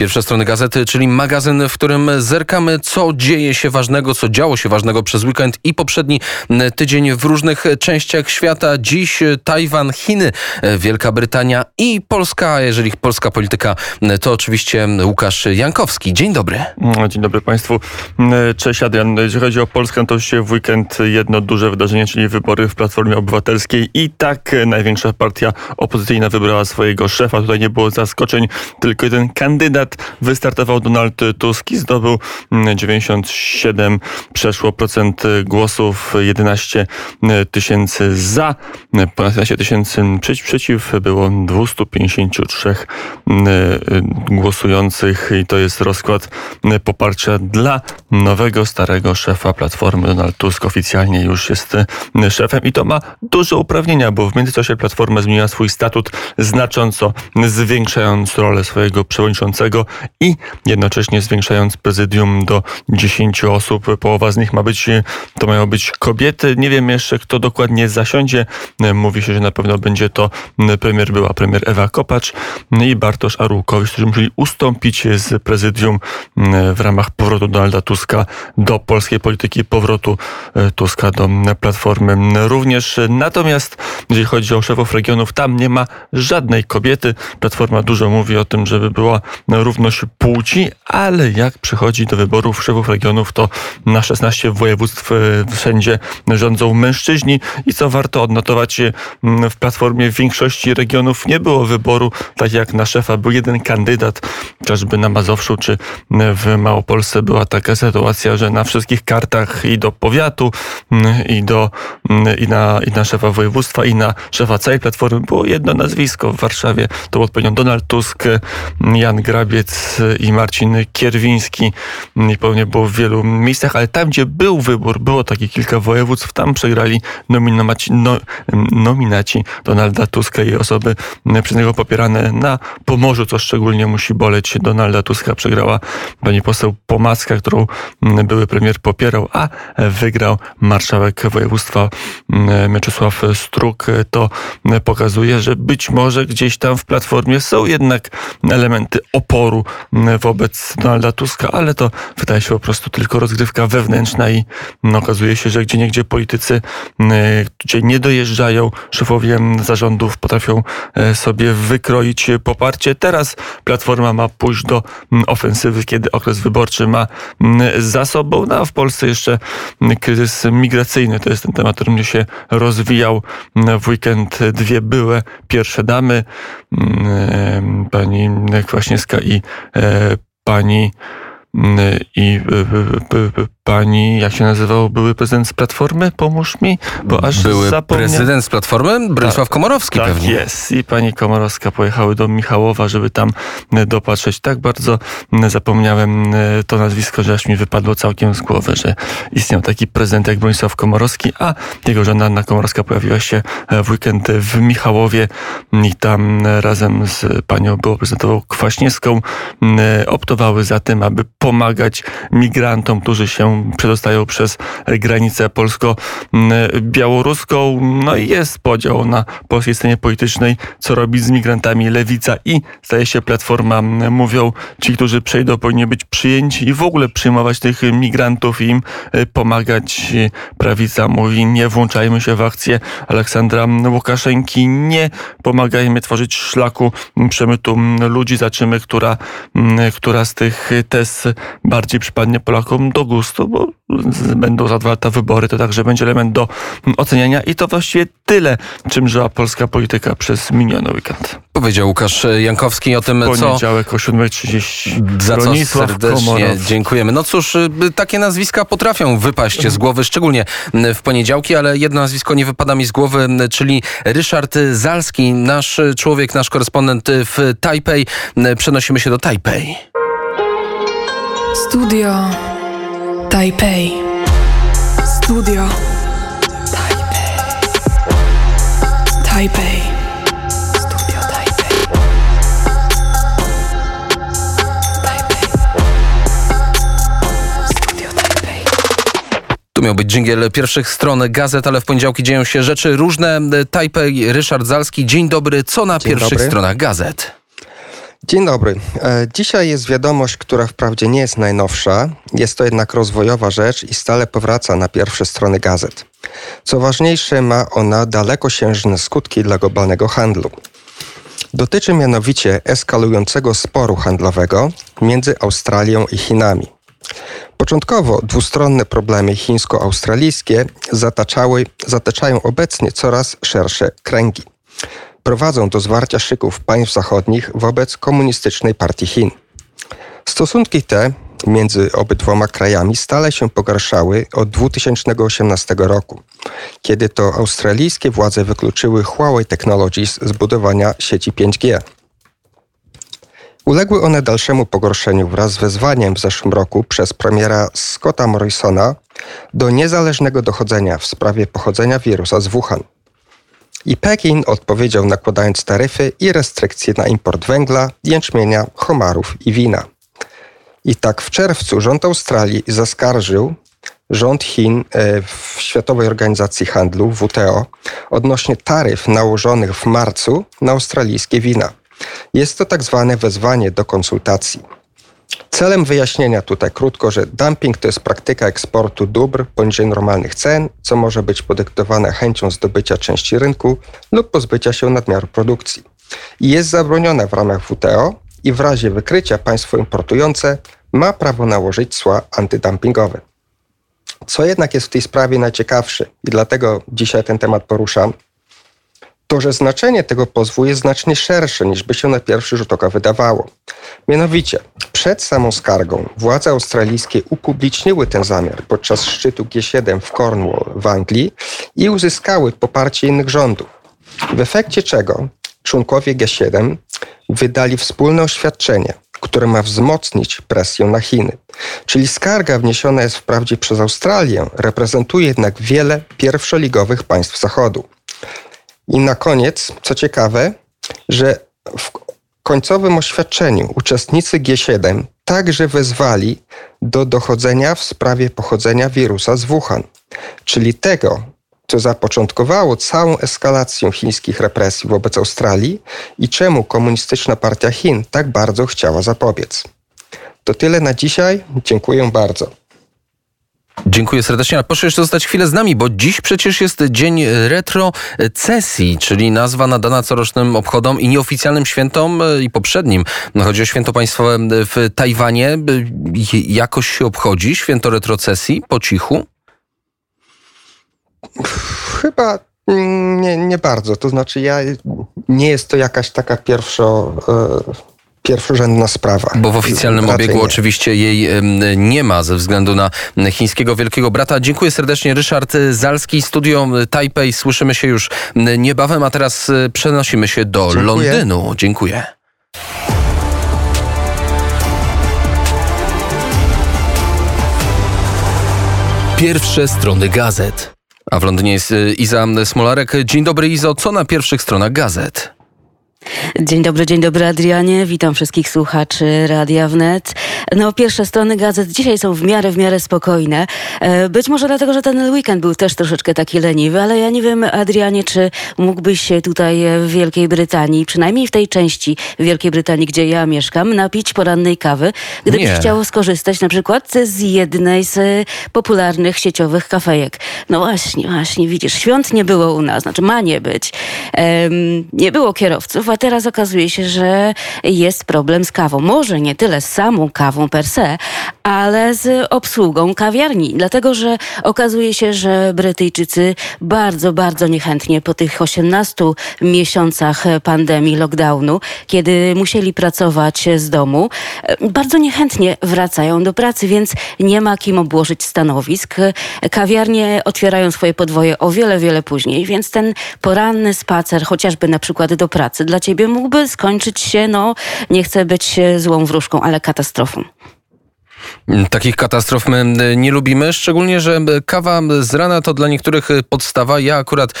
Pierwsze strony gazety, czyli magazyn, w którym zerkamy, co dzieje się ważnego, co działo się ważnego przez weekend i poprzedni tydzień w różnych częściach świata. Dziś Tajwan, Chiny, Wielka Brytania i Polska. A jeżeli polska polityka, to oczywiście Łukasz Jankowski. Dzień dobry. Dzień dobry Państwu. Cześć Adrian. Jeżeli chodzi o Polskę, to się w weekend jedno duże wydarzenie, czyli wybory w Platformie Obywatelskiej i tak największa partia opozycyjna wybrała swojego szefa. Tutaj nie było zaskoczeń, tylko jeden kandydat wystartował Donald Tusk i zdobył 97 mm, przeszło procent głosów, 11 tysięcy za, ponad 11 tysięcy przeciw, było 253 mm, głosujących i to jest rozkład poparcia dla nowego, starego szefa Platformy. Donald Tusk oficjalnie już jest szefem i to ma duże uprawnienia, bo w międzyczasie Platforma zmieniła swój statut znacząco, zwiększając rolę swojego przewodniczącego i jednocześnie zwiększając prezydium do 10 osób. Połowa z nich ma być, to mają być kobiety. Nie wiem jeszcze, kto dokładnie zasiądzie. Mówi się, że na pewno będzie to premier, była premier Ewa Kopacz i Bartosz Arłukowicz, którzy musieli ustąpić z prezydium w ramach powrotu Donalda Tuska do polskiej polityki, powrotu Tuska do Platformy również. Natomiast jeżeli chodzi o szefów regionów, tam nie ma żadnej kobiety. Platforma dużo mówi o tym, żeby była równość płci, ale jak przychodzi do wyborów szefów regionów, to na 16 województw e, wszędzie rządzą mężczyźni i co warto odnotować, e, w Platformie w większości regionów nie było wyboru, tak jak na szefa był jeden kandydat, chociażby na Mazowszu czy w Małopolsce była taka sytuacja, że na wszystkich kartach i do powiatu, i, do, i, na, i na szefa województwa, i na szefa całej Platformy było jedno nazwisko w Warszawie. To odpowiednio Donald Tusk, Jan I Marcin Kierwiński. I pewnie było w wielu miejscach, ale tam, gdzie był wybór, było takie kilka województw, tam przegrali nominaci, no, nominaci Donalda Tuska i osoby przez niego popierane na Pomorzu, co szczególnie musi boleć Donalda Tuska. Przegrała pani poseł Pomacka, którą były premier popierał, a wygrał marszałek województwa Mieczysław Struk. To pokazuje, że być może gdzieś tam w Platformie są jednak elementy oporu oporu wobec Donalda Tuska, ale to wydaje się po prostu tylko rozgrywka wewnętrzna i okazuje się, że gdzie niegdzie politycy, gdzie nie dojeżdżają, szefowie zarządów potrafią e, sobie wykroić poparcie. Teraz Platforma ma pójść do ofensywy, kiedy okres wyborczy ma za sobą. No a w Polsce jeszcze kryzys migracyjny. To jest ten temat, który mnie się rozwijał w weekend. Dwie były pierwsze damy, pani Kwaśniewska i e, pani i pani, jak się nazywał, były prezydent z Platformy? Pomóż mi, bo aż Były zapomnia... prezydent z Platformy? Bronisław tak, Komorowski tak pewnie. jest. I pani Komorowska pojechały do Michałowa, żeby tam dopatrzeć. Tak bardzo zapomniałem to nazwisko, że aż mi wypadło całkiem z głowy, że istniał taki prezydent jak Bronisław Komorowski, a jego żona Anna Komorowska pojawiła się w weekend w Michałowie i tam razem z panią było prezentową Kwaśniewską optowały za tym, aby pomagać migrantom, którzy się przedostają przez granicę polsko-białoruską. No i jest podział na polskiej scenie politycznej, co robi z migrantami lewica i staje się platforma. Mówią, ci, którzy przejdą, powinni być przyjęci i w ogóle przyjmować tych migrantów i im pomagać. Prawica mówi, nie włączajmy się w akcję Aleksandra Łukaszenki, nie pomagajmy tworzyć szlaku przemytu ludzi. Zaczymy, która, która z tych tez bardziej przypadnie Polakom do gustu, bo będą za dwa lata wybory, to także będzie element do oceniania i to właściwie tyle, czym żyła polska polityka przez miniony weekend. Powiedział Łukasz Jankowski o tym, co... Poniedziałek o 7.30. Za co serdecznie dziękujemy. No cóż, y, takie nazwiska potrafią wypaść z głowy, szczególnie w poniedziałki, ale jedno nazwisko nie wypada mi z głowy, czyli Ryszard Zalski, nasz człowiek, nasz korespondent w Tajpej. Przenosimy się do Tajpej. Studio Taipei. Studio Taipei. Taipei. Studio Taipei. Taipei. Studio Taipei. Tu miał być dżingiel pierwszych stron gazet, ale w poniedziałki dzieją się rzeczy różne. Taipei, Ryszard Zalski. Dzień dobry. Co na Dzień pierwszych dobry. stronach gazet? Dzień dobry. E, Dzisiaj jest wiadomość, która wprawdzie nie jest najnowsza, jest to jednak rozwojowa rzecz i stale powraca na pierwsze strony gazet. Co ważniejsze, ma ona dalekosiężne skutki dla globalnego handlu. Dotyczy mianowicie eskalującego sporu handlowego między Australią i Chinami. Początkowo dwustronne problemy chińsko-australijskie zataczały, zataczają obecnie coraz szersze kręgi. Prowadzą do zwarcia szyków państw zachodnich wobec komunistycznej partii Chin. Stosunki te między obydwoma krajami stale się pogarszały od 2018 roku, kiedy to australijskie władze wykluczyły Huawei Technologies z budowania sieci 5G. Uległy one dalszemu pogorszeniu wraz z wezwaniem w zeszłym roku przez premiera Scotta Morrisona do niezależnego dochodzenia w sprawie pochodzenia wirusa z Wuhan. I Pekin odpowiedział nakładając taryfy i restrykcje na import węgla, jęczmienia, homarów i wina. I tak w czerwcu rząd Australii zaskarżył rząd Chin e, w Światowej Organizacji Handlu WTO odnośnie taryf nałożonych w marcu na australijskie wina. Jest to tak zwane wezwanie do konsultacji. Celem wyjaśnienia tutaj krótko, że dumping to jest praktyka eksportu dóbr poniżej normalnych cen, co może być podyktowane chęcią zdobycia części rynku lub pozbycia się nadmiaru produkcji. I jest zabronione w ramach WTO i w razie wykrycia państwo importujące ma prawo nałożyć cła antydumpingowe. Co jednak jest w tej sprawie najciekawsze i dlatego dzisiaj ten temat poruszam, to, że znaczenie tego pozwu jest znacznie szersze niż by się na pierwszy rzut oka wydawało. Mianowicie, przed samą skargą władze australijskie upubliczniły ten zamiar podczas szczytu G7 w Cornwall w Anglii i uzyskały poparcie innych rządów. W efekcie czego członkowie G7 wydali wspólne oświadczenie, które ma wzmocnić presję na Chiny. Czyli skarga wniesiona jest wprawdzie przez Australię, reprezentuje jednak wiele pierwszoligowych państw Zachodu. I na koniec, co ciekawe, że w końcowym oświadczeniu uczestnicy G7 także wezwali do dochodzenia w sprawie pochodzenia wirusa z Wuhan, czyli tego, co zapoczątkowało całą eskalację chińskich represji wobec Australii i czemu Komunistyczna Partia Chin tak bardzo chciała zapobiec. To tyle na dzisiaj. Dziękuję bardzo. Dziękuję serdecznie. A proszę jeszcze zostać chwilę z nami, bo dziś przecież jest dzień retrocesji, czyli nazwa nadana corocznym obchodom i nieoficjalnym świętom e, i poprzednim. No, chodzi o święto państwowe w Tajwanie. E, Jakoś się obchodzi święto retrocesji po cichu? Chyba mm, nie, nie bardzo. To znaczy, ja nie jest to jakaś taka pierwszo. e, Pierwszorzędna sprawa. Bo w oficjalnym Raczej obiegu nie. oczywiście jej nie ma ze względu na chińskiego wielkiego brata. Dziękuję serdecznie. Ryszard Zalski, studio Taipei. Słyszymy się już niebawem, a teraz e, przenosimy się do Dziękuję. Londynu. Dziękuję. Pierwsze strony gazet. A w Londynie jest e, Iza Smolarek. Dzień dobry Izo, co na pierwszych stronach gazet? Dzień dobry, dzień dobry Adrianie. Witam wszystkich słuchaczy Radia Wnet. No, pierwsze strony gazet dzisiaj są w miarę, w miarę spokojne. E, Być może dlatego, że ten weekend był też troszeczkę taki leniwy, ale ja nie wiem, Adrianie, czy mógłbyś się tutaj e, w Wielkiej Brytanii, przynajmniej w tej części Wielkiej Brytanii, gdzie ja mieszkam, napić porannej kawy, gdybyś Nie. chciał skorzystać na przykład z jednej z e, popularnych sieciowych kafejek. No właśnie, właśnie, widzisz, świąt nie było u nas, znaczy ma nie być. Em, nie było kierowców, a teraz okazuje się, że jest problem z kawą. Może nie tyle z samą kawą per se, ale z obsługą kawiarni. Dlatego, że okazuje się, że Brytyjczycy bardzo, bardzo niechętnie po tych 18 miesiącach pandemii, lockdownu, kiedy musieli pracować z domu, bardzo niechętnie wracają do pracy, więc nie ma kim obłożyć stanowisk. Kawiarnie otwierają swoje podwoje o wiele, wiele później, więc ten poranny spacer, chociażby na przykład do pracy, dla ciebie mógłby skończyć się, no nie chcę być e, złą wróżką, ale katastrofą. Takich katastrof my e, nie lubimy, szczególnie, że e, kawa z rana to dla niektórych podstawa. Ja akurat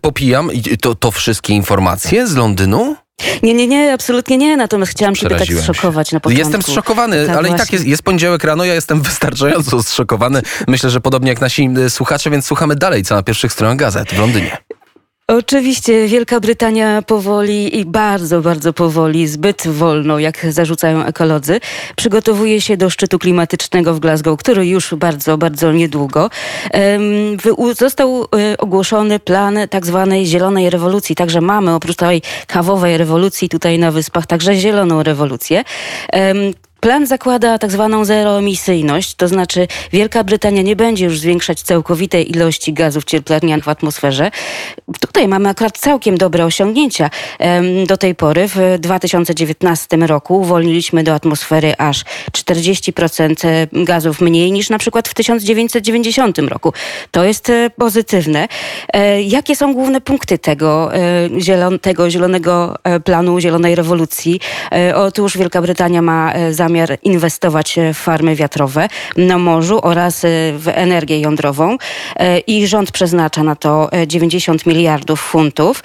popijam to, to wszystkie informacje z Londynu? Nie, nie, nie, absolutnie nie, natomiast chciałam ciebie tak zszokować na początku. Jestem zszokowany, Tak, ale i tak właśnie. jest, jest poniedziałek rano, ja jestem wystarczająco zszokowany. Myślę, że podobnie jak nasi słuchacze, więc słuchamy dalej, co na pierwszych stronach gazet w Londynie. Oczywiście Wielka Brytania powoli i bardzo, bardzo powoli, zbyt wolno, jak zarzucają ekolodzy, przygotowuje się do szczytu klimatycznego w Glasgow, który już bardzo, bardzo niedługo. Został e, ogłoszony plan tak zwanej zielonej rewolucji, także mamy oprócz tej kawowej rewolucji tutaj na Wyspach także zieloną rewolucję. Plan zakłada tak zwaną zeroemisyjność, to znaczy Wielka Brytania nie będzie już zwiększać całkowitej ilości gazów cieplarnianych w atmosferze. Tutaj mamy akurat całkiem dobre osiągnięcia. Do tej pory w 2019 roku uwolniliśmy do atmosfery aż 40% gazów mniej niż na przykład w 1990 roku. To jest e, pozytywne. E, Jakie są główne punkty tego, e, tego zielonego planu, zielonej rewolucji? Otóż Wielka Brytania ma e, zamiar inwestować e, w farmy wiatrowe na morzu oraz e, w energię jądrową e, i rząd przeznacza na to e, 90 miliardów funtów.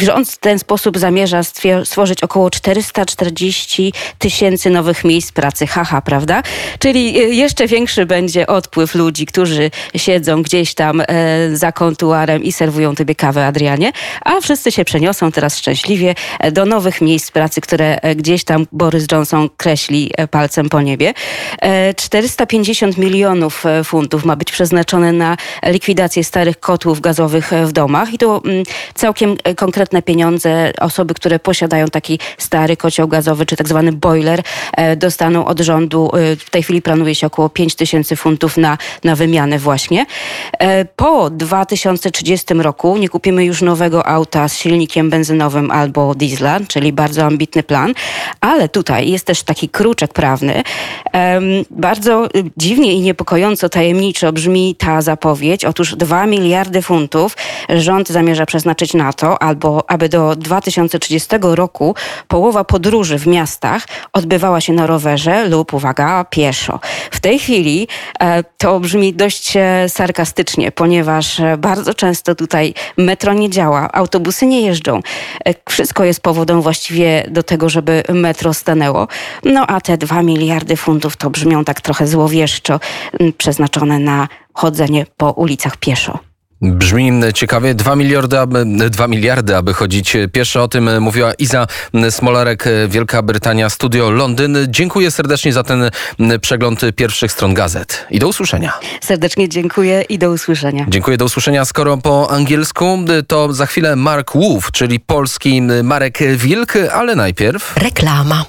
Em, Rząd w ten sposób zamierza stworzyć około 440 tysięcy nowych miejsc pracy. Haha, prawda? Czyli e, jeszcze większy będzie odpływ ludzi, którzy siedzą gdzieś tam e, za kontuarem i serwują tobie kawę, Adrianie, a wszyscy się przeniosą teraz szczęśliwie e, do nowych miejsc pracy, które e, gdzieś tam Boris Johnson kreśli e, palcem po niebie. E, 450 milionów funtów ma być przeznaczone na likwidację starych kotłów gazowych w domach i to mm, całkiem e, konkretne pieniądze. Osoby, które posiadają taki stary kocioł gazowy, czy tak zwany boiler, e, dostaną od rządu. e, W tej chwili planuje się około 5 tysięcy funtów na, na wymianę właśnie. E, Po 2030 roku nie kupimy już nowego auta z silnikiem benzynowym albo diesla, czyli bardzo ambitny plan, ale tutaj jest też taki kruczek prawny. Bardzo y, dziwnie i niepokojąco tajemniczo brzmi ta zapowiedź. Otóż 2 miliardy funtów rząd zamierza przeznaczyć na to, albo aby do 2030 roku połowa podróży w miastach odbywała się na rowerze lub, uwaga, pieszo. W tej chwili e, to brzmi dość e, sarkastycznie, ponieważ e, bardzo często tutaj metro nie działa, autobusy nie jeżdżą. Wszystko jest powodem właściwie do tego, żeby metro stanęło. No a te 2 miliardy funtów to brzmią tak trochę złowieszczo, przeznaczone na chodzenie po ulicach pieszo. Brzmi ciekawie. 2 miliardy, aby, 2 miliardy, aby chodzić pieszo. O tym mówiła Iza Smolarek, Wielka Brytania, Studio Londyn. Dziękuję serdecznie za ten przegląd pierwszych stron gazet. I do usłyszenia. Serdecznie dziękuję i do usłyszenia. Dziękuję, do usłyszenia. Skoro po angielsku, to za chwilę Mark Wolf, czyli polski Marek Wilk, ale najpierw... Reklama.